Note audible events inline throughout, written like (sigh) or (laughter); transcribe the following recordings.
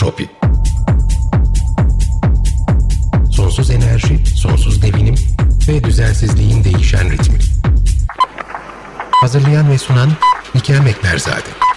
Entropi Sonsuz enerji, sonsuz devinim ve düzensizliğin değişen ritmi. Hazırlayan ve sunan Nikel Mekberzade.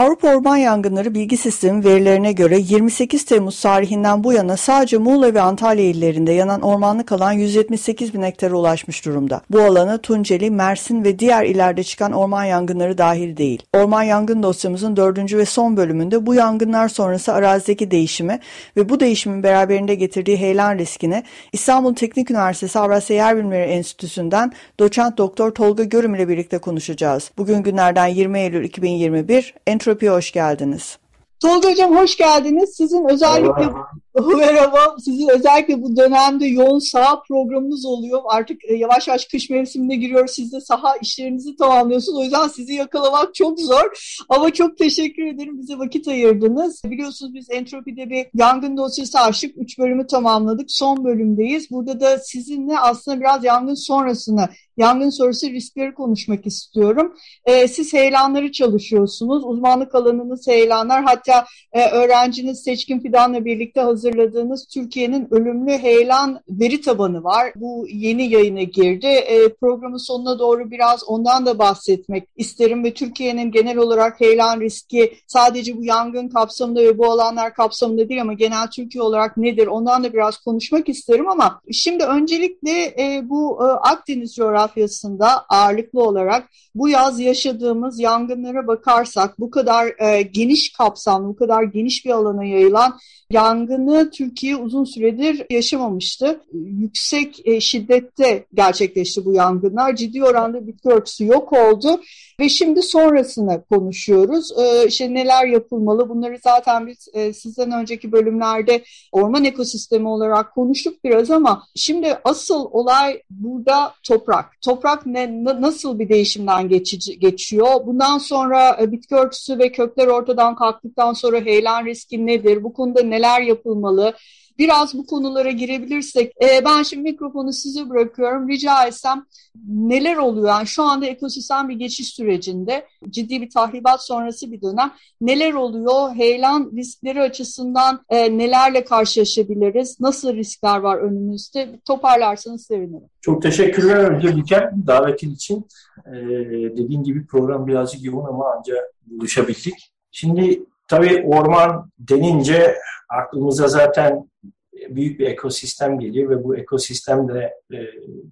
Avrupa Orman Yangınları Bilgi Sistemi verilerine göre 28 Temmuz tarihinden bu yana sadece Muğla ve Antalya illerinde yanan ormanlık alan 178 bin hektara ulaşmış durumda. Bu alana Tunceli, Mersin ve diğer illerde çıkan orman yangınları dahil değil. Orman yangın dosyamızın dördüncü ve son bölümünde bu yangınlar sonrası arazideki değişimi ve bu değişimin beraberinde getirdiği heyelan riskini İstanbul Teknik Üniversitesi Avrasya Yer Bilimleri Enstitüsü'nden doçent doktor Tolga Görüm ile birlikte konuşacağız. Bugün günlerden 20 Eylül 2021 Entro Entropi'ye hoş geldiniz. Tolga Hocam hoş geldiniz. Sizin özellikle merhaba. Sizin özellikle bu dönemde yoğun saha programınız oluyor. Artık e, yavaş yavaş kış mevsimine giriyor. Siz de saha işlerinizi tamamlıyorsunuz. O yüzden sizi yakalamak çok zor. Ama çok teşekkür ederim. Bize vakit ayırdınız. Biliyorsunuz biz Entropi'de bir yangın dosyası açtık. Üç bölümü tamamladık. Son bölümdeyiz. Burada da sizinle aslında biraz yangın sonrasını yangın sonrası riskleri konuşmak istiyorum. E, siz heyelanları çalışıyorsunuz. Uzmanlık alanınız heyelanlar. Hatta e, öğrenciniz Seçkin Fidan'la birlikte hazırladığınız Türkiye'nin ölümlü heyelan veri tabanı var. Bu yeni yayına girdi. E, programın sonuna doğru biraz ondan da bahsetmek isterim ve Türkiye'nin genel olarak heyelan riski sadece bu yangın kapsamında ve bu alanlar kapsamında değil ama genel Türkiye olarak nedir ondan da biraz konuşmak isterim ama şimdi öncelikle e, bu e, Akdeniz coğrafyası coğrafyasında ağırlıklı olarak bu yaz yaşadığımız yangınlara bakarsak bu kadar e, geniş kapsamlı, bu kadar geniş bir alana yayılan yangını Türkiye uzun süredir yaşamamıştı. Yüksek e, şiddette gerçekleşti bu yangınlar. Ciddi oranda bitki örtüsü yok oldu ve şimdi sonrasını konuşuyoruz. E, işte neler yapılmalı? Bunları zaten biz e, sizden önceki bölümlerde orman ekosistemi olarak konuştuk biraz ama şimdi asıl olay burada toprak. Toprak ne, nasıl bir değişimden geçici, geçiyor? Bundan sonra e, bitki örtüsü ve kökler ortadan kalktıktan sonra heyelan riski nedir? Bu konuda neler yapılmalı? Biraz bu konulara girebilirsek, e, ben şimdi mikrofonu size bırakıyorum. Rica etsem neler oluyor? Yani şu anda ekosistem bir geçiş sürecinde, ciddi bir tahribat sonrası bir dönem. Neler oluyor? Heyelan riskleri açısından e, nelerle karşılaşabiliriz? Nasıl riskler var önümüzde? Toparlarsanız sevinirim. Çok teşekkürler önce Bilker davetin için. Ee, dediğin gibi program birazcık yoğun ama ancak buluşabildik. Şimdi tabii orman denince aklımıza zaten büyük bir ekosistem geliyor ve bu ekosistem de e,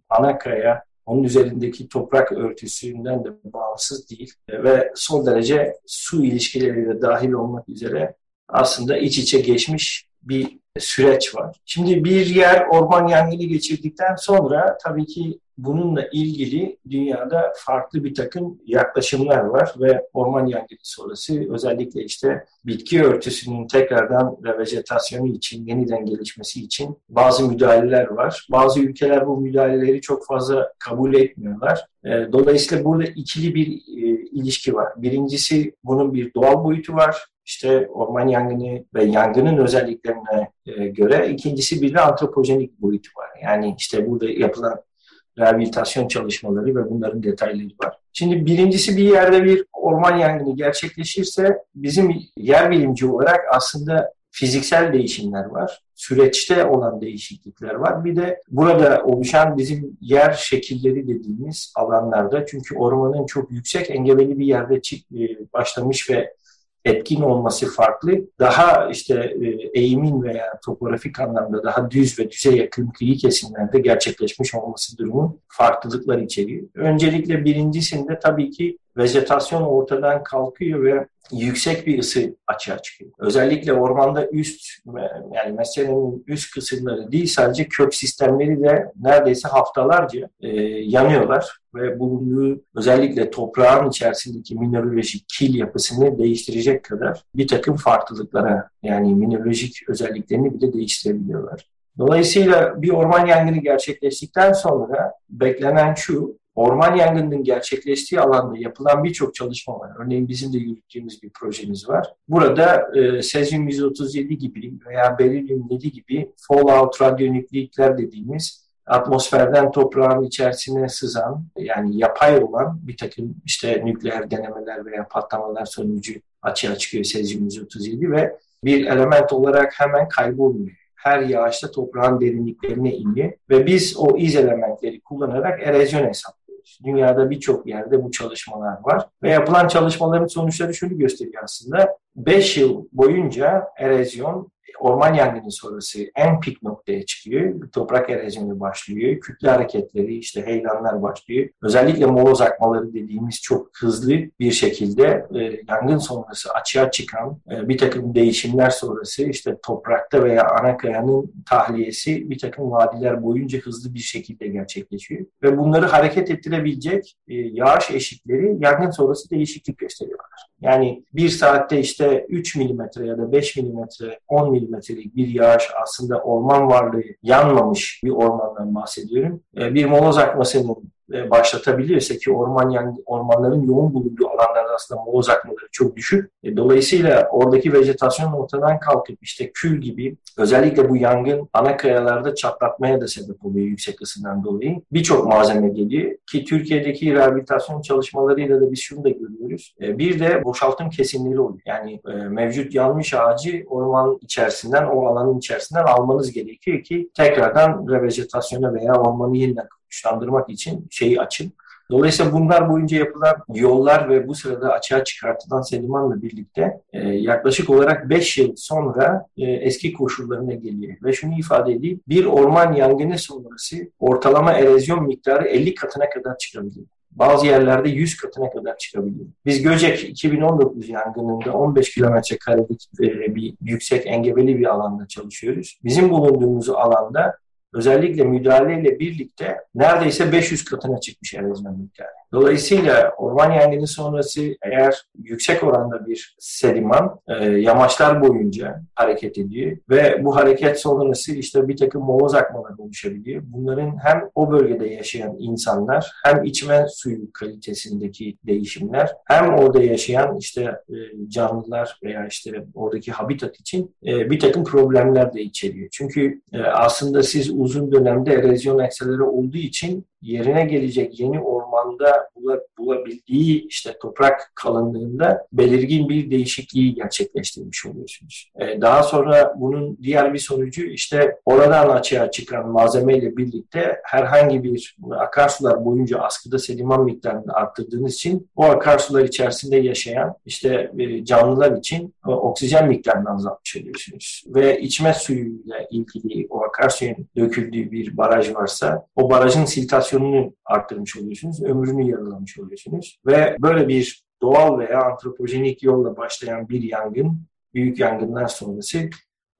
Anakaya, onun üzerindeki toprak örtüsünden de bağımsız değil ve son derece su ilişkileri de dahil olmak üzere aslında iç içe geçmiş bir süreç var. Şimdi bir yer orman yangını geçirdikten sonra tabii ki bununla ilgili dünyada farklı bir takım yaklaşımlar var ve orman yangını sonrası özellikle işte bitki örtüsünün tekrardan revejetasyonu için, yeniden gelişmesi için bazı müdahaleler var. Bazı ülkeler bu müdahaleleri çok fazla kabul etmiyorlar. E, dolayısıyla burada ikili bir e, ilişki var. Birincisi bunun bir doğal boyutu var işte orman yangını ve yangının özelliklerine e, göre. ikincisi bir de antropojenik boyutu var. Yani işte burada yapılan rehabilitasyon çalışmaları ve bunların detayları var. Şimdi birincisi bir yerde bir orman yangını gerçekleşirse bizim yer bilimci olarak aslında fiziksel değişimler var. Süreçte olan değişiklikler var. Bir de burada oluşan bizim yer şekilleri dediğimiz alanlarda çünkü ormanın çok yüksek engebeli bir yerde e, başlamış ve etkin olması farklı. Daha işte e, eğimin veya topografik anlamda daha düz ve düze yakın kıyı kesimlerde gerçekleşmiş olması durumu farklılıklar içeriyor. Öncelikle birincisinde tabii ki vejetasyon ortadan kalkıyor ve yüksek bir ısı açığa çıkıyor. Özellikle ormanda üst yani meselenin üst kısımları değil sadece kök sistemleri de neredeyse haftalarca e, yanıyorlar ve bulunduğu özellikle toprağın içerisindeki mineralojik kil yapısını değiştirecek kadar bir takım farklılıklara yani mineralojik özelliklerini bile değiştirebiliyorlar. Dolayısıyla bir orman yangını gerçekleştikten sonra beklenen şu, orman yangınının gerçekleştiği alanda yapılan birçok çalışma var. Örneğin bizim de yürüttüğümüz bir projemiz var. Burada e, sezyum 137 gibi veya berilyum 7 gibi fallout radyonükleikler dediğimiz atmosferden toprağın içerisine sızan yani yapay olan bir takım işte nükleer denemeler veya patlamalar sonucu açığa çıkıyor sezyum 137 ve bir element olarak hemen kaybolmuyor her yağışta toprağın derinliklerine iniyor ve biz o iz elementleri kullanarak erozyon hesaplıyoruz. Dünyada birçok yerde bu çalışmalar var ve yapılan çalışmaların sonuçları şunu gösteriyor aslında. 5 yıl boyunca erozyon orman yangını sonrası en pik noktaya çıkıyor. Toprak erozyonu başlıyor. Kütle hareketleri, işte heyelanlar başlıyor. Özellikle moloz akmaları dediğimiz çok hızlı bir şekilde e, yangın sonrası açığa çıkan e, bir takım değişimler sonrası işte toprakta veya ana kayanın tahliyesi bir takım vadiler boyunca hızlı bir şekilde gerçekleşiyor. Ve bunları hareket ettirebilecek e, yağış eşikleri yangın sonrası değişiklik gösteriyorlar. Yani bir saatte işte 3 milimetre ya da 5 milimetre, 10 milimetrelik bir yağış aslında orman varlığı yanmamış bir ormandan bahsediyorum. E, bir moloz akmasının e, başlatabiliyorsa ki orman yani ormanların yoğun bulunduğu alanlarda aslında moloz akmaları çok düşük. E, dolayısıyla oradaki vejetasyon ortadan kalkıp işte kül gibi özellikle bu yangın ana kayalarda çatlatmaya da sebep oluyor yüksek ısından dolayı. Birçok malzeme geliyor ki Türkiye'deki rehabilitasyon çalışmalarıyla da biz şunu da görüyoruz. E, bir de boşaltım kesimleri oluyor. Yani mevcut yanmış ağacı orman içerisinden, o alanın içerisinden almanız gerekiyor ki tekrardan revejetasyona veya ormanı yeniden güçlendirmek için şeyi açın. Dolayısıyla bunlar boyunca yapılan yollar ve bu sırada açığa çıkartılan sedimanla birlikte e, yaklaşık olarak 5 yıl sonra e, eski koşullarına geliyor. Ve şunu ifade edeyim, bir orman yangını sonrası ortalama erozyon miktarı 50 katına kadar çıkabiliyor. Bazı yerlerde 100 katına kadar çıkabiliyor. Biz Göcek 2019 yangınında 15 kilometre karelik e, bir yüksek engebeli bir alanda çalışıyoruz. Bizim bulunduğumuz alanda özellikle müdahaleyle birlikte neredeyse 500 katına çıkmış erozyon miktarı. Dolayısıyla orman yangını sonrası eğer yüksek oranda bir sediman e, yamaçlar boyunca hareket ediyor ve bu hareket sonrası işte bir takım moloz akmalar oluşabiliyor. Bunların hem o bölgede yaşayan insanlar hem içme suyu kalitesindeki değişimler hem orada yaşayan işte e, canlılar veya işte oradaki habitat için e, bir takım problemler de içeriyor. Çünkü e, aslında siz uzun dönemde erozyon ekseleri olduğu için yerine gelecek yeni ormanda bulabildiği işte toprak kalınlığında belirgin bir değişikliği gerçekleştirmiş oluyorsunuz. Ee, daha sonra bunun diğer bir sonucu işte oradan açığa çıkan malzemeyle birlikte herhangi bir akarsular boyunca askıda sediman miktarını arttırdığınız için o akarsular içerisinde yaşayan işte e, canlılar için oksijen miktarını azaltmış oluyorsunuz. Ve içme suyuyla ilgili o akarsuyun döküldüğü bir baraj varsa o barajın siltasyon popülasyonunu arttırmış oluyorsunuz, ömrünü yarılamış oluyorsunuz. Ve böyle bir doğal veya antropojenik yolla başlayan bir yangın, büyük yangınlar sonrası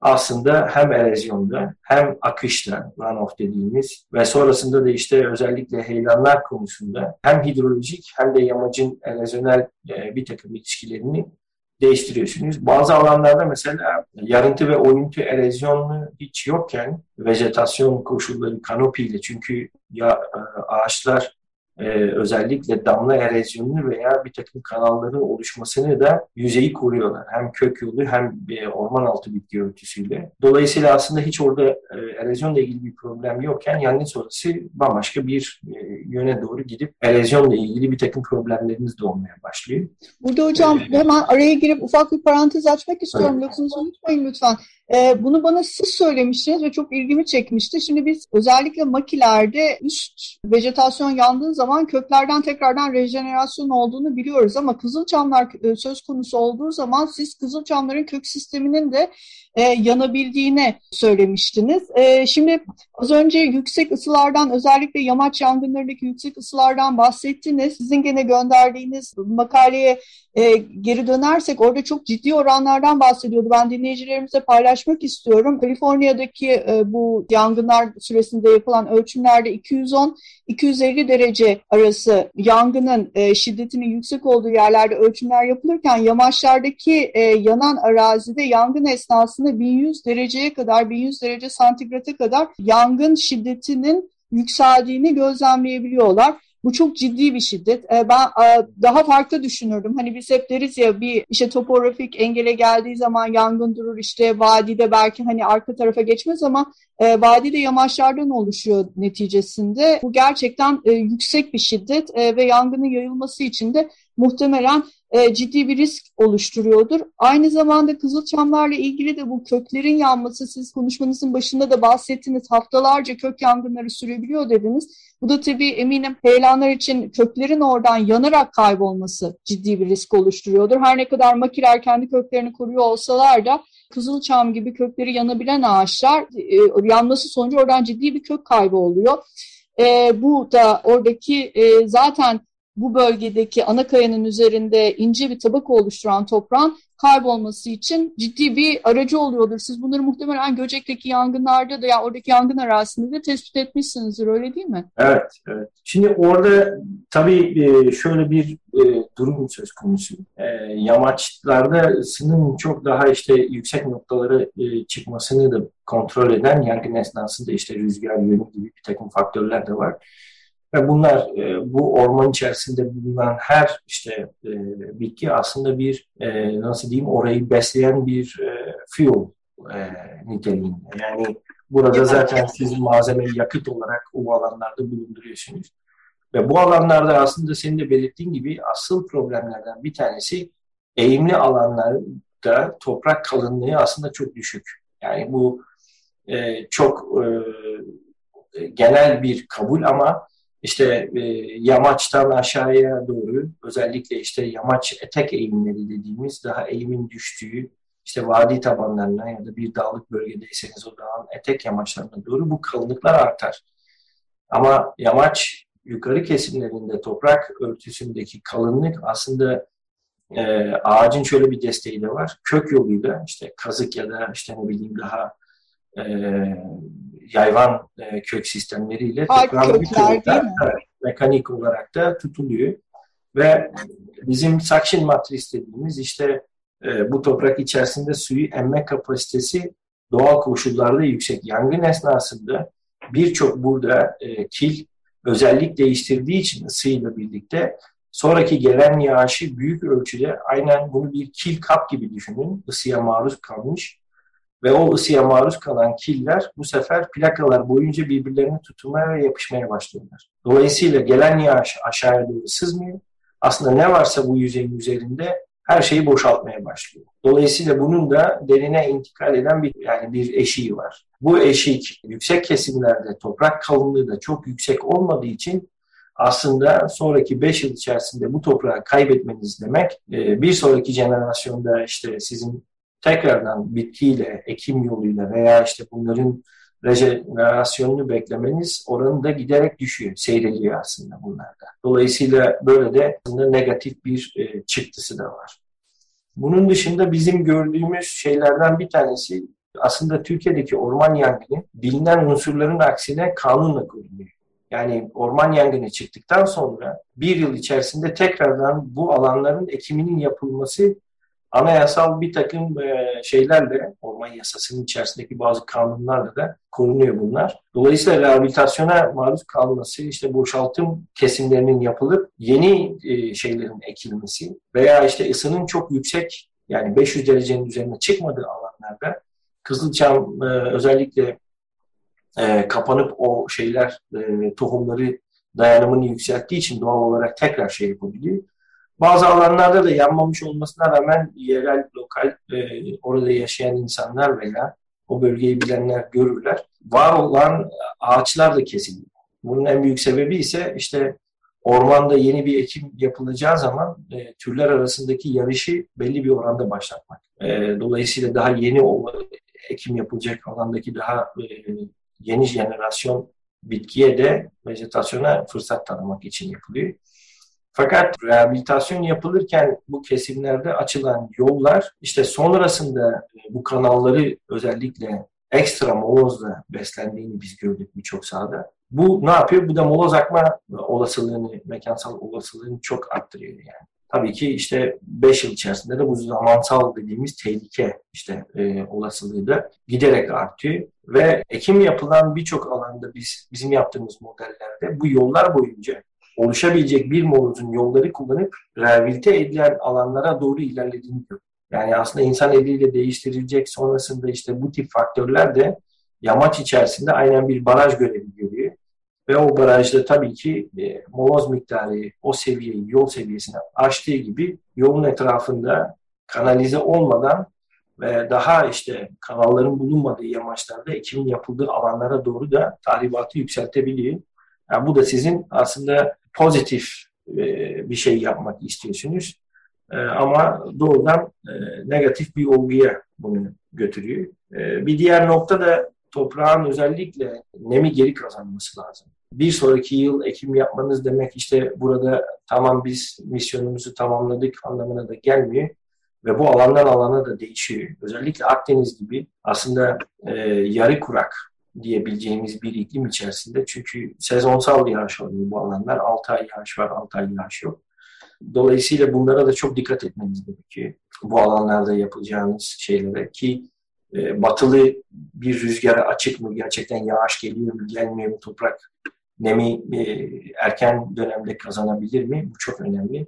aslında hem erozyonda hem akışta runoff dediğimiz ve sonrasında da işte özellikle heyelanlar konusunda hem hidrolojik hem de yamacın erozyonel e, bir takım ilişkilerini değiştiriyorsunuz. Bazı alanlarda mesela yarıntı ve oyuntu erozyonu hiç yokken vejetasyon koşulları kanopiyle çünkü ya e, ağaçlar e, özellikle damla erozyonunu veya bir takım kanalların oluşmasını da yüzeyi koruyorlar. Hem kök yolu hem e, orman altı bitki örtüsüyle. Dolayısıyla aslında hiç orada e, erozyonla ilgili bir problem yokken yangın sonrası bambaşka bir e, yöne doğru gidip erozyonla ilgili bir takım problemlerimiz de olmaya başlıyor. Burada hocam ee, hemen araya girip ufak bir parantez açmak istiyorum. Evet. Lafınızı unutmayın lütfen. E, bunu bana siz söylemiştiniz ve çok ilgimi çekmişti. Şimdi biz özellikle makilerde üst vejetasyon yandığı zaman köklerden tekrardan rejenerasyon olduğunu biliyoruz. Ama kızılçamlar e, söz konusu olduğu zaman siz kızılçamların kök sisteminin de e, yanabildiğini söylemiştiniz. E, şimdi az önce yüksek ısılardan özellikle yamaç yangınlarındaki yüksek ısılardan bahsettiniz. Sizin gene gönderdiğiniz makaleye e, geri dönersek orada çok ciddi oranlardan bahsediyordu. Ben dinleyicilerimize paylaşmak istiyorum. Kaliforniya'daki e, bu yangınlar süresinde yapılan ölçümlerde 210-250 derece arası yangının e, şiddetinin yüksek olduğu yerlerde ölçümler yapılırken yamaçlardaki e, yanan arazide yangın esnasında 1100 dereceye kadar 1100 derece santigrata kadar yangın şiddetinin yükseldiğini gözlemleyebiliyorlar. Bu çok ciddi bir şiddet. E, ben e, daha farklı düşünürdüm. Hani biz hep deriz ya bir işte topografik engele geldiği zaman yangın durur işte vadide belki hani arka tarafa geçmez ama e, vadide yamaçlardan oluşuyor neticesinde. Bu gerçekten e, yüksek bir şiddet ve yangının yayılması için de muhtemelen e, ciddi bir risk oluşturuyordur. Aynı zamanda Kızılçamlarla ilgili de bu köklerin yanması, siz konuşmanızın başında da bahsettiniz, haftalarca kök yangınları sürebiliyor dediniz. Bu da tabii eminim heyelanlar için köklerin oradan yanarak kaybolması ciddi bir risk oluşturuyordur. Her ne kadar makiler kendi köklerini koruyor olsalar da Kızılçam gibi kökleri yanabilen ağaçlar e, yanması sonucu oradan ciddi bir kök kaybı oluyor. E, bu da oradaki e, zaten bu bölgedeki ana kayanın üzerinde ince bir tabaka oluşturan toprağın kaybolması için ciddi bir aracı oluyordur. Siz bunları muhtemelen Göcek'teki yangınlarda da ya yani oradaki yangın arazisinde de tespit etmişsinizdir öyle değil mi? Evet, evet. Şimdi orada tabii e, şöyle bir e, durum söz konusu. E, yamaçlarda ısının çok daha işte yüksek noktaları çıkmasını da kontrol eden yangın esnasında işte rüzgar yönü gibi bir takım faktörler de var. Ve bunlar e, bu orman içerisinde bulunan her işte e, bitki aslında bir e, nasıl diyeyim orayı besleyen bir e, fuel e, niteliğinde. Yani burada zaten siz malzemeyi yakıt olarak o alanlarda bulunduruyorsunuz. Ve bu alanlarda aslında senin de belirttiğin gibi asıl problemlerden bir tanesi eğimli alanlarda toprak kalınlığı aslında çok düşük. Yani bu e, çok e, genel bir kabul ama işte e, yamaçtan aşağıya doğru özellikle işte yamaç etek eğimleri dediğimiz daha eğimin düştüğü işte vadi tabanlarına ya da bir dağlık bölgedeyseniz o dağın etek yamaçlarına doğru bu kalınlıklar artar. Ama yamaç yukarı kesimlerinde toprak örtüsündeki kalınlık aslında e, ağacın şöyle bir desteği de var. Kök yoluyla işte kazık ya da işte ne bileyim daha e, yayvan e, kök sistemleriyle bir mekanik olarak da tutuluyor. Ve bizim suction matris dediğimiz işte e, bu toprak içerisinde suyu emme kapasitesi doğal koşullarda yüksek. Yangın esnasında birçok burada e, kil özellik değiştirdiği için ısıyla birlikte sonraki gelen yağışı büyük ölçüde aynen bunu bir kil kap gibi düşünün. ısıya maruz kalmış ve o ısıya maruz kalan killer bu sefer plakalar boyunca birbirlerini tutunmaya ve yapışmaya başlıyorlar. Dolayısıyla gelen yağış aşağıya doğru sızmıyor. Aslında ne varsa bu yüzeyin üzerinde her şeyi boşaltmaya başlıyor. Dolayısıyla bunun da derine intikal eden bir yani bir eşiği var. Bu eşik yüksek kesimlerde toprak kalınlığı da çok yüksek olmadığı için aslında sonraki 5 yıl içerisinde bu toprağı kaybetmeniz demek e, bir sonraki jenerasyonda işte sizin tekrardan bitkiyle, ekim yoluyla veya işte bunların rejenerasyonunu beklemeniz oranı da giderek düşüyor, seyrediyor aslında bunlarda. Dolayısıyla böyle de aslında negatif bir e, çıktısı da var. Bunun dışında bizim gördüğümüz şeylerden bir tanesi aslında Türkiye'deki orman yangını bilinen unsurların aksine kanunla korunuyor. Yani orman yangını çıktıktan sonra bir yıl içerisinde tekrardan bu alanların ekiminin yapılması anayasal bir takım e, şeylerle, orman yasasının içerisindeki bazı kanunlarla da korunuyor bunlar. Dolayısıyla rehabilitasyona maruz kalması, işte boşaltım kesimlerinin yapılıp yeni e, şeylerin ekilmesi veya işte ısının çok yüksek yani 500 derecenin üzerine çıkmadığı alanlarda Kızılçam e, özellikle kapanıp o şeyler tohumları dayanımını yükselttiği için doğal olarak tekrar şey yapabiliyor. Bazı alanlarda da yanmamış olmasına rağmen yerel, lokal, e, orada yaşayan insanlar veya o bölgeyi bilenler görürler. Var olan ağaçlar da kesiliyor. Bunun en büyük sebebi ise işte ormanda yeni bir ekim yapılacağı zaman e, türler arasındaki yarışı belli bir oranda başlatmak. E, dolayısıyla daha yeni o ekim yapılacak alandaki daha e, yeni jenerasyon bitkiye de vejetasyona fırsat tanımak için yapılıyor. Fakat rehabilitasyon yapılırken bu kesimlerde açılan yollar işte sonrasında e, bu kanalları özellikle ekstra molozla beslendiğini biz gördük birçok sahada. Bu ne yapıyor? Bu da moloz akma olasılığını, mekansal olasılığını çok arttırıyor yani. Tabii ki işte 5 yıl içerisinde de bu zamansal dediğimiz tehlike işte e, olasılığı da giderek artıyor. Ve ekim yapılan birçok alanda biz bizim yaptığımız modellerde bu yollar boyunca oluşabilecek bir molozun yolları kullanıp rehabilite edilen alanlara doğru ilerlediğini görüyoruz. Yani aslında insan eliyle değiştirilecek sonrasında işte bu tip faktörler de yamaç içerisinde aynen bir baraj görevi görüyor. Ve o barajda tabii ki e, moloz miktarı o seviyeyi, yol seviyesine aştığı gibi yolun etrafında kanalize olmadan ve daha işte kanalların bulunmadığı yamaçlarda ekimin yapıldığı alanlara doğru da tahribatı yükseltebiliyor. Yani bu da sizin aslında pozitif e, bir şey yapmak istiyorsunuz. E, ama doğrudan e, negatif bir olguya bunu götürüyor. Bir diğer nokta da toprağın özellikle nemi geri kazanması lazım. Bir sonraki yıl ekim yapmanız demek işte burada tamam biz misyonumuzu tamamladık anlamına da gelmiyor. Ve bu alandan alana da değişiyor. Özellikle Akdeniz gibi aslında e, yarı kurak diyebileceğimiz bir iklim içerisinde. Çünkü sezonsal yağış oluyor bu alanlar. 6 ay yağış var, 6 ay yağış yok. Dolayısıyla bunlara da çok dikkat etmeniz gerekiyor. Bu alanlarda yapacağınız şeylere ki e, batılı bir rüzgara açık mı, gerçekten yağış geliyor mu, gelmiyor mu, toprak nemi e, erken dönemde kazanabilir mi? Bu çok önemli.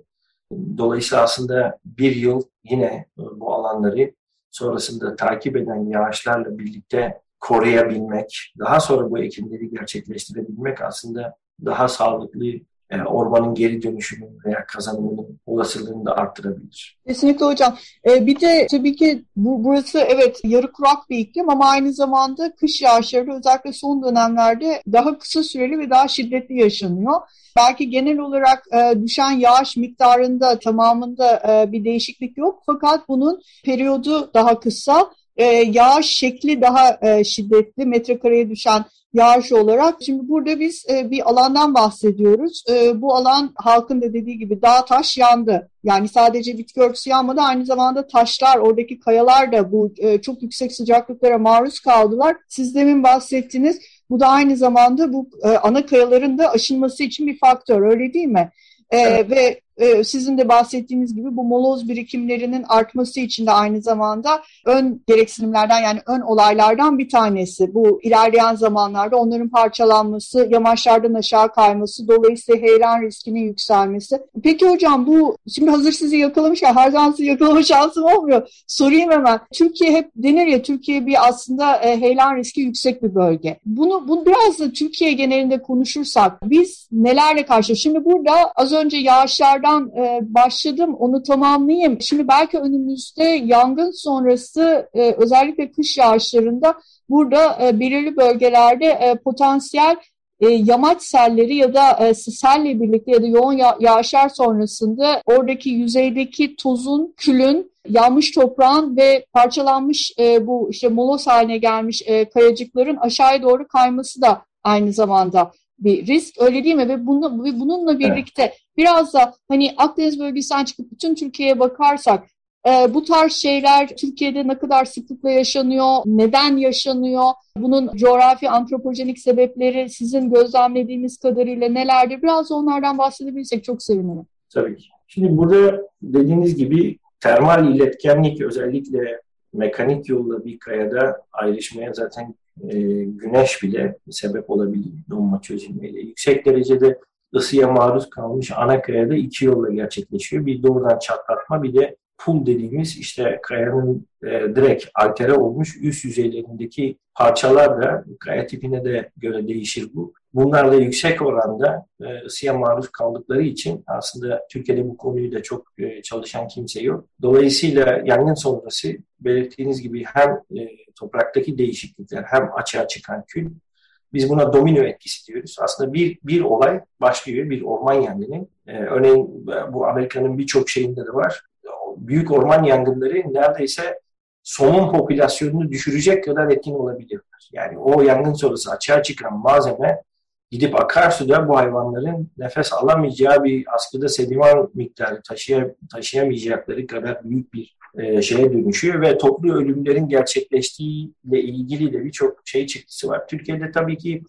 Dolayısıyla aslında bir yıl yine bu alanları sonrasında takip eden yağışlarla birlikte koruyabilmek, daha sonra bu ekimleri gerçekleştirebilmek aslında daha sağlıklı yani ormanın geri dönüşümünü veya kazanımının olasılığını da arttırabilir. Kesinlikle hocam. Ee, bir de tabii ki bu, burası evet yarı kurak bir iklim ama aynı zamanda kış yağışları özellikle son dönemlerde daha kısa süreli ve daha şiddetli yaşanıyor. Belki genel olarak e, düşen yağış miktarında tamamında e, bir değişiklik yok fakat bunun periyodu daha kısa, e, yağış şekli daha e, şiddetli, metrekareye düşen yağış olarak. Şimdi burada biz e, bir alandan bahsediyoruz. E, bu alan halkın da dediği gibi dağ taş yandı. Yani sadece bitki örtüsü yanmadı aynı zamanda taşlar, oradaki kayalar da bu e, çok yüksek sıcaklıklara maruz kaldılar. Siz demin bahsettiniz. Bu da aynı zamanda bu e, ana kayaların da aşınması için bir faktör öyle değil mi? E, evet. Ve e, sizin de bahsettiğiniz gibi bu moloz birikimlerinin artması için de aynı zamanda ön gereksinimlerden yani ön olaylardan bir tanesi. Bu ilerleyen zamanlarda onların parçalanması, yamaçlardan aşağı kayması, dolayısıyla heyelan riskinin yükselmesi. Peki hocam bu şimdi hazır sizi yakalamışken her zaman sizi yakalama (laughs) şansım olmuyor. Sorayım hemen. Türkiye hep denir ya Türkiye bir aslında e, heyelan riski yüksek bir bölge. Bunu, bunu biraz da Türkiye genelinde konuşursak biz nelerle karşı? Şimdi burada az önce yağışlardan buradan e, başladım onu tamamlayayım. Şimdi belki önümüzde yangın sonrası e, özellikle kış yağışlarında burada e, belirli bölgelerde e, potansiyel e, yamaç selleri ya da e, selle birlikte ya da yoğun ya yağışlar sonrasında oradaki yüzeydeki tozun, külün, yanmış toprağın ve parçalanmış e, bu işte molos haline gelmiş e, kayacıkların aşağıya doğru kayması da aynı zamanda bir risk öyle değil mi? Ve bunu, bununla birlikte evet. biraz da hani Akdeniz bölgesinden çıkıp bütün Türkiye'ye bakarsak e, bu tarz şeyler Türkiye'de ne kadar sıklıkla yaşanıyor, neden yaşanıyor, bunun coğrafi antropojenik sebepleri sizin gözlemlediğiniz kadarıyla nelerdir? Biraz onlardan bahsedebilirsek çok sevinirim. Tabii ki. Şimdi burada dediğiniz gibi termal iletkenlik özellikle mekanik yolla bir kayada ayrışmaya zaten e, güneş bile sebep olabilir donma çözülmeyle. Yüksek derecede ısıya maruz kalmış ana kayada iki yolla gerçekleşiyor. Bir doğrudan çatlatma bir de pul dediğimiz işte kayanın e, direkt altere olmuş üst yüzeylerindeki parçalar da kaya tipine de göre değişir bu. Bunlar da yüksek oranda e, ısıya maruz kaldıkları için aslında Türkiye'de bu konuyu da çok e, çalışan kimse yok. Dolayısıyla yangın sonrası belirttiğiniz gibi hem e, topraktaki değişiklikler hem açığa çıkan kül biz buna domino etkisi diyoruz. Aslında bir, bir olay başlıyor, bir orman yangını. Ee, örneğin bu Amerika'nın birçok şeyinde de var. Büyük orman yangınları neredeyse somun popülasyonunu düşürecek kadar etkin olabiliyorlar. Yani o yangın sonrası açığa çıkan malzeme gidip akarsuda bu hayvanların nefes alamayacağı bir askıda sediman miktarı taşıya, taşıyamayacakları kadar büyük bir e, şeye dönüşüyor ve toplu ölümlerin gerçekleştiğiyle ilgili de birçok şey çıktısı var. Türkiye'de tabii ki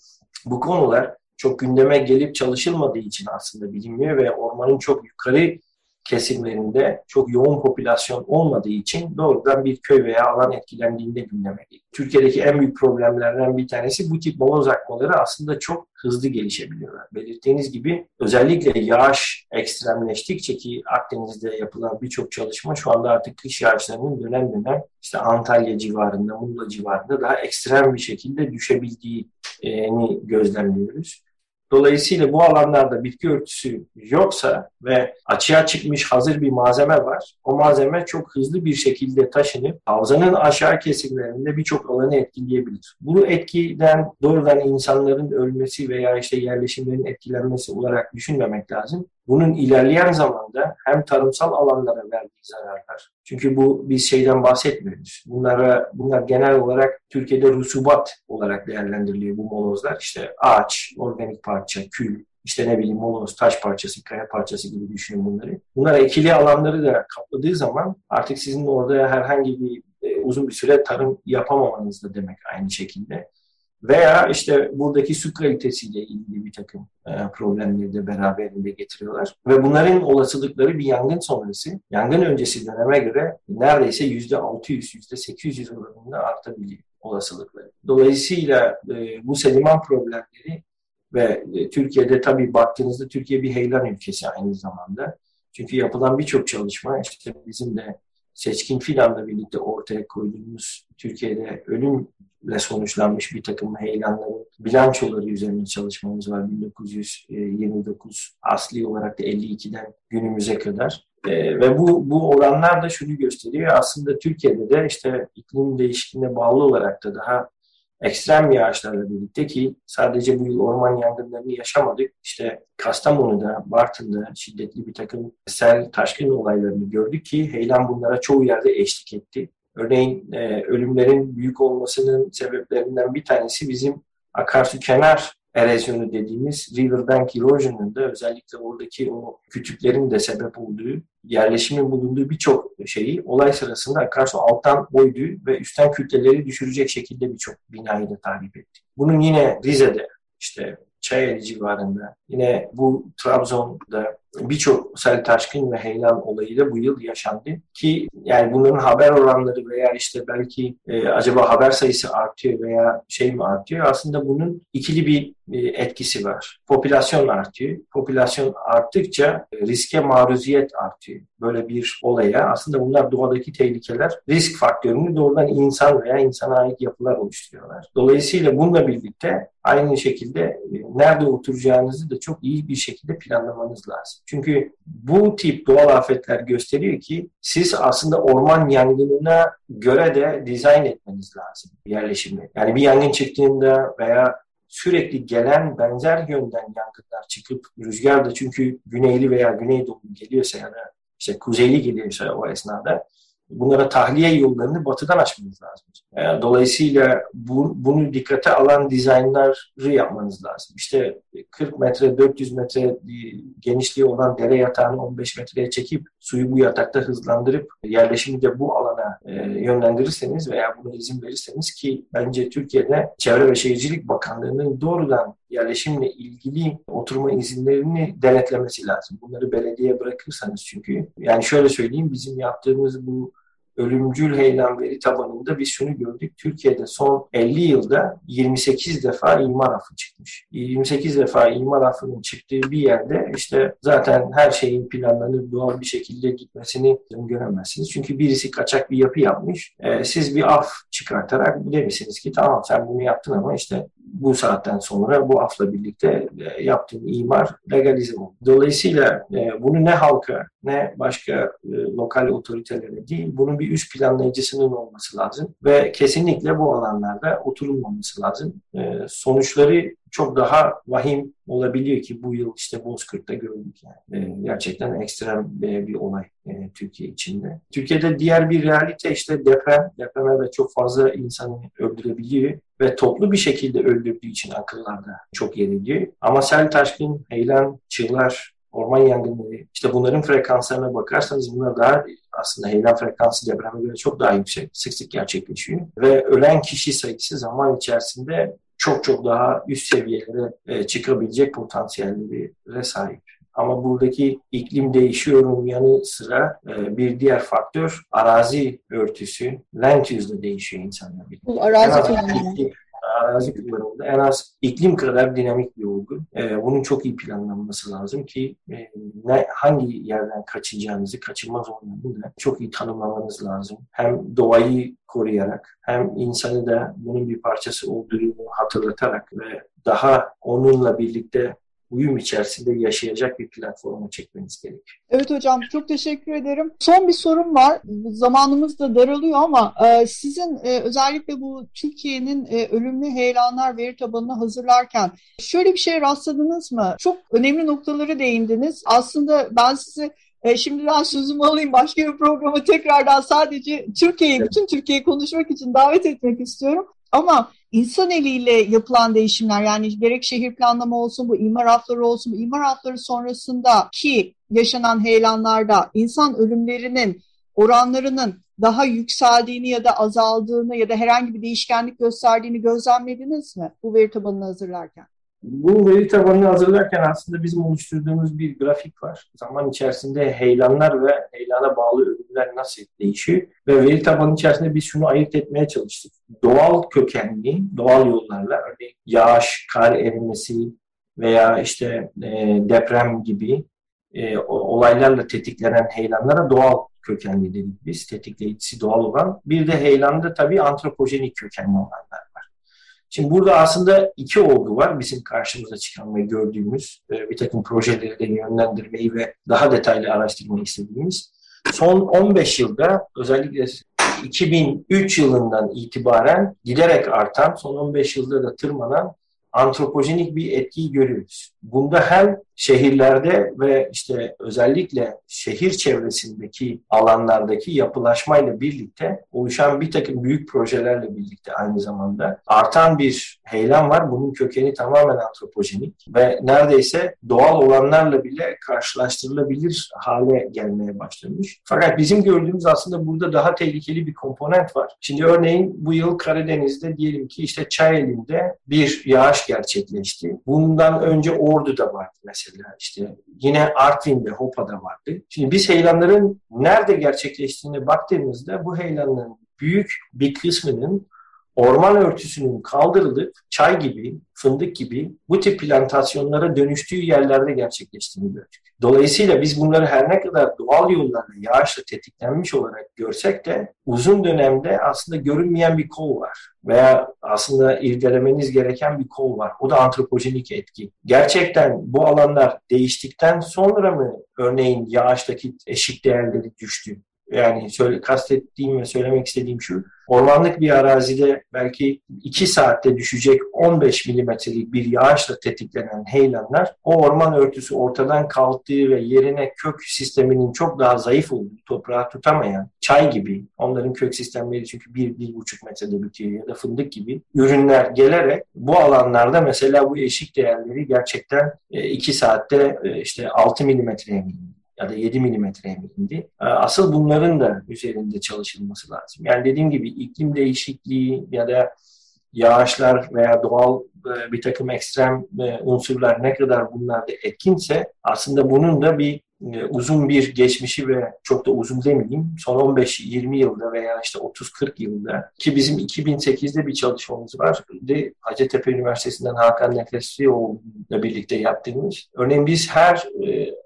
bu konular çok gündeme gelip çalışılmadığı için aslında bilinmiyor ve ormanın çok yukarı kesimlerinde çok yoğun popülasyon olmadığı için doğrudan bir köy veya alan etkilendiğinde gündeme geliyor. Türkiye'deki en büyük problemlerden bir tanesi bu tip moloz akmaları aslında çok hızlı gelişebiliyorlar. Belirttiğiniz gibi özellikle yağış ekstremleştikçe ki Akdeniz'de yapılan birçok çalışma şu anda artık kış yağışlarının dönem dönem işte Antalya civarında, Muğla civarında daha ekstrem bir şekilde düşebildiğini gözlemliyoruz. Dolayısıyla bu alanlarda bitki örtüsü yoksa ve açığa çıkmış hazır bir malzeme var, o malzeme çok hızlı bir şekilde taşınıp havzanın aşağı kesimlerinde birçok alanı etkileyebilir. Bu etkiden doğrudan insanların ölmesi veya işte yerleşimlerin etkilenmesi olarak düşünmemek lazım bunun ilerleyen zamanda hem tarımsal alanlara verdiği zararlar. Çünkü bu biz şeyden bahsetmiyoruz. Bunlara bunlar genel olarak Türkiye'de rusubat olarak değerlendiriliyor bu molozlar. İşte ağaç, organik parça, kül, işte ne bileyim moloz, taş parçası, kaya parçası gibi düşünün bunları. Bunlar ekili alanları da kapladığı zaman artık sizin orada herhangi bir e, uzun bir süre tarım yapamamanız da demek aynı şekilde. Veya işte buradaki su kalitesiyle ilgili bir takım e, problemleri de beraberinde getiriyorlar. Ve bunların olasılıkları bir yangın sonrası, yangın öncesi döneme göre neredeyse yüzde 600, yüzde 800 oranında artabiliyor olasılıkları. Dolayısıyla e, bu sediman problemleri ve e, Türkiye'de tabii baktığınızda Türkiye bir heyelan ülkesi aynı zamanda. Çünkü yapılan birçok çalışma işte bizim de seçkin filanla birlikte ortaya koyduğumuz Türkiye'de ölümle sonuçlanmış bir takım heyelanların bilançoları üzerine çalışmamız var. 1929 asli olarak da 52'den günümüze kadar. E, ve bu, bu oranlar da şunu gösteriyor. Aslında Türkiye'de de işte iklim değişikliğine bağlı olarak da daha ekstrem yağışlarla birlikte ki sadece bu yıl orman yangınlarını yaşamadık. İşte Kastamonu'da, Bartın'da şiddetli bir takım sel taşkın olaylarını gördük ki heyelan bunlara çoğu yerde eşlik etti. Örneğin e, ölümlerin büyük olmasının sebeplerinden bir tanesi bizim akarsu kenar erozyonu dediğimiz riverbank erosion'un da özellikle oradaki o kütüklerin de sebep olduğu, yerleşimin bulunduğu birçok şeyi olay sırasında akarsu alttan oydu ve üstten kütleleri düşürecek şekilde birçok binayı da tahrip etti. Bunun yine Rize'de işte Çayeli civarında yine bu Trabzon'da birçok sel taşkın ve heyelan olayı da bu yıl yaşandı. Ki yani bunların haber oranları veya işte belki e, acaba haber sayısı artıyor veya şey mi artıyor? Aslında bunun ikili bir e, etkisi var. Popülasyon artıyor. Popülasyon arttıkça e, riske maruziyet artıyor. Böyle bir olaya aslında bunlar doğadaki tehlikeler risk faktörünü doğrudan insan veya insana ait yapılar oluşturuyorlar. Dolayısıyla bununla birlikte aynı şekilde e, nerede oturacağınızı da çok iyi bir şekilde planlamanız lazım. Çünkü bu tip doğal afetler gösteriyor ki siz aslında orman yangınına göre de dizayn etmeniz lazım yerleşimi. Yani bir yangın çıktığında veya sürekli gelen benzer yönden yangınlar çıkıp rüzgar da çünkü güneyli veya güneydoğu geliyorsa ya da işte kuzeyli geliyorsa o esnada bunlara tahliye yollarını batıdan açmanız lazım. E, dolayısıyla bu, bunu dikkate alan dizaynları yapmanız lazım. İşte 40 metre, 400 metre genişliği olan dere yatağını 15 metreye çekip suyu bu yatakta hızlandırıp yerleşimi de bu alana e, yönlendirirseniz veya buna izin verirseniz ki bence Türkiye'de Çevre ve Şehircilik Bakanlığı'nın doğrudan yerleşimle ilgili oturma izinlerini denetlemesi lazım. Bunları belediye bırakırsanız çünkü yani şöyle söyleyeyim bizim yaptığımız bu ölümcül heyelan veri tabanında biz şunu gördük. Türkiye'de son 50 yılda 28 defa imar affı çıkmış. 28 defa imar affının çıktığı bir yerde işte zaten her şeyin planlanıp doğal bir şekilde gitmesini göremezsiniz. Çünkü birisi kaçak bir yapı yapmış. Ee, siz bir af çıkartarak demişsiniz ki tamam sen bunu yaptın ama işte bu saatten sonra bu afla birlikte e, yaptığın imar legalize oldu. Dolayısıyla e, bunu ne halka ne başka e, lokal otoritelere değil, bunun bir üst planlayıcısının olması lazım ve kesinlikle bu alanlarda oturulmaması lazım. Sonuçları çok daha vahim olabiliyor ki bu yıl işte Bozkırt'ta gördük yani. E, gerçekten ekstrem bir, bir olay e, Türkiye içinde. Türkiye'de diğer bir realite işte deprem. Depreme ve çok fazla insanı öldürebiliyor ve toplu bir şekilde öldürdüğü için akıllarda çok yer ediyor. Ama sel taşkın, heyelan, çığlar, orman yangınları, işte bunların frekanslarına bakarsanız bunlar daha aslında heyelan frekansı depreme göre çok daha yüksek, sık sık gerçekleşiyor. Ve ölen kişi sayısı zaman içerisinde çok çok daha üst seviyelere e, çıkabilecek potansiyellere sahip. Ama buradaki iklim değişiyorum yanı sıra e, bir diğer faktör arazi örtüsü, land use'da değişiyor insanlar. Arazi kullanımı arazi kullanımında en az iklim kadar dinamik bir olgu. E, bunun çok iyi planlanması lazım ki e, ne, hangi yerden kaçacağınızı, kaçınmaz olanları da çok iyi tanımlamanız lazım. Hem doğayı koruyarak hem insanı da bunun bir parçası olduğunu hatırlatarak ve daha onunla birlikte uyum içerisinde yaşayacak bir platforma çekmeniz gerekiyor. Evet hocam çok teşekkür ederim. Son bir sorum var. Zamanımız da daralıyor ama e, sizin e, özellikle bu Türkiye'nin e, ölümlü heyelanlar veri tabanını hazırlarken şöyle bir şey rastladınız mı? Çok önemli noktaları değindiniz. Aslında ben size e, şimdiden sözümü alayım başka bir programa tekrardan sadece Türkiye'yi, bütün Türkiye'yi konuşmak için davet etmek istiyorum. Ama insan eliyle yapılan değişimler yani gerek şehir planlama olsun bu imar hafları olsun bu imar hafları sonrasında ki yaşanan heyelanlarda insan ölümlerinin oranlarının daha yükseldiğini ya da azaldığını ya da herhangi bir değişkenlik gösterdiğini gözlemlediniz mi bu veri tabanını hazırlarken? Bu veri tabanını hazırlarken aslında bizim oluşturduğumuz bir grafik var. Zaman içerisinde heyelanlar ve heyelana bağlı ölümler nasıl değişiyor ve veri tabanı içerisinde biz şunu ayırt etmeye çalıştık. Doğal kökenli, doğal yollarla örneğin yağış, kar erimesi veya işte e, deprem gibi e, olaylarla tetiklenen heyelanlara doğal kökenli dedik biz, tetikleyicisi doğal olan. Bir de heyelanda tabii antropojenik kökenli olanlar Şimdi burada aslında iki olgu var bizim karşımıza çıkan ve gördüğümüz e, bir takım projeleri de yönlendirmeyi ve daha detaylı araştırmayı istediğimiz. Son 15 yılda özellikle 2003 yılından itibaren giderek artan, son 15 yılda da tırmanan antropojenik bir etkiyi görüyoruz. Bunda hem şehirlerde ve işte özellikle şehir çevresindeki alanlardaki yapılaşmayla birlikte oluşan bir takım büyük projelerle birlikte aynı zamanda artan bir heyelan var. Bunun kökeni tamamen antropojenik ve neredeyse doğal olanlarla bile karşılaştırılabilir hale gelmeye başlamış. Fakat bizim gördüğümüz aslında burada daha tehlikeli bir komponent var. Şimdi örneğin bu yıl Karadeniz'de diyelim ki işte Çayeli'nde bir yağış gerçekleşti. Bundan önce Ordu'da vardı mesela işte yine Artvin'de, Hopa'da vardı. Şimdi biz heyelanların nerede gerçekleştiğine baktığımızda bu heyelanların büyük bir kısmının orman örtüsünün kaldırılıp çay gibi, fındık gibi bu tip plantasyonlara dönüştüğü yerlerde gerçekleştiğini gördük. Dolayısıyla biz bunları her ne kadar doğal yollarla yağışla tetiklenmiş olarak görsek de uzun dönemde aslında görünmeyen bir kol var. Veya aslında irdelemeniz gereken bir kol var. O da antropojenik etki. Gerçekten bu alanlar değiştikten sonra mı örneğin yağıştaki eşik değerleri düştü? Yani söyle, kastettiğim ve söylemek istediğim şu. Ormanlık bir arazide belki 2 saatte düşecek 15 milimetrelik bir yağışla tetiklenen heyelanlar o orman örtüsü ortadan kalktığı ve yerine kök sisteminin çok daha zayıf olduğu, toprağı tutamayan çay gibi onların kök sistemleri çünkü 1-1,5 metrede bitiyor ya da fındık gibi ürünler gelerek bu alanlarda mesela bu eşik değerleri gerçekten 2 e, saatte e, işte 6 milimetreye indi ya da 7 milimetreye indi. Ee, asıl bunların da üzerinde çalışılması lazım. Yani dediğim gibi iklim değişikliği ya da yağışlar veya doğal e, bir takım ekstrem e, unsurlar ne kadar bunlarda etkinse aslında bunun da bir e, uzun bir geçmişi ve çok da uzun demeyeyim son 15-20 yılda veya işte 30-40 yılda ki bizim 2008'de bir çalışmamız var. De Hacettepe Üniversitesi'nden Hakan Nefeslioğlu'yla birlikte yaptığımız. Örneğin biz her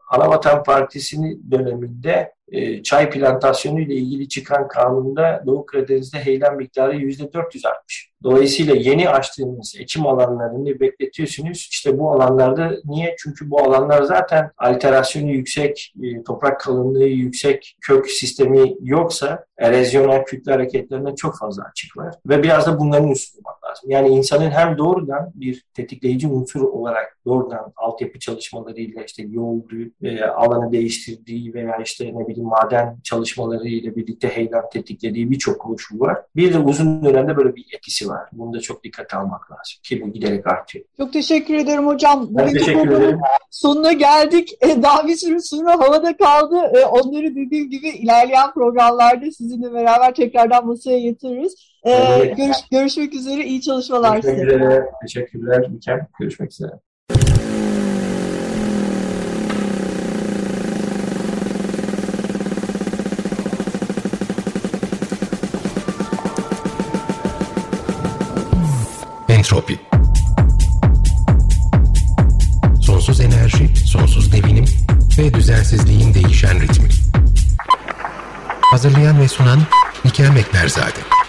Anavatan Partisi'nin döneminde e, çay plantasyonu ile ilgili çıkan kanunda Doğu Karadeniz'de heyelan miktarı %400 artmış. Dolayısıyla yeni açtığımız ekim alanlarını bekletiyorsunuz. İşte bu alanlarda niye? Çünkü bu alanlar zaten alterasyonu yüksek, e, toprak kalınlığı yüksek, kök sistemi yoksa erozyonel kütle hareketlerine çok fazla açık var. Ve biraz da bunların üstüne lazım. Yani insanın hem doğrudan bir tetikleyici unsur olarak doğrudan altyapı çalışmalarıyla işte yoldu, e, alanı değiştirdiği veya işte ne bileyim maden çalışmalarıyla birlikte heyelan tetiklediği birçok koşul var. Bir de uzun dönemde böyle bir etkisi var. Bunu da çok dikkate almak lazım ki bu giderek artıyor. Çok teşekkür ederim hocam. Ben teşekkür ederim. Sonuna geldik. E, daha bir sürü soru havada kaldı. E, onları dediğim gibi ilerleyen programlarda sizinle beraber tekrardan masaya getiririz. Ee, görüş, görüşmek üzere. iyi çalışmalar görüşmek size. Üzere. Teşekkürler. Mükemmel. Görüşmek üzere. Entropi Sonsuz enerji, sonsuz devinim ve düzensizliğin değişen ritmi. Hazırlayan ve sunan Nikel Meklerzade.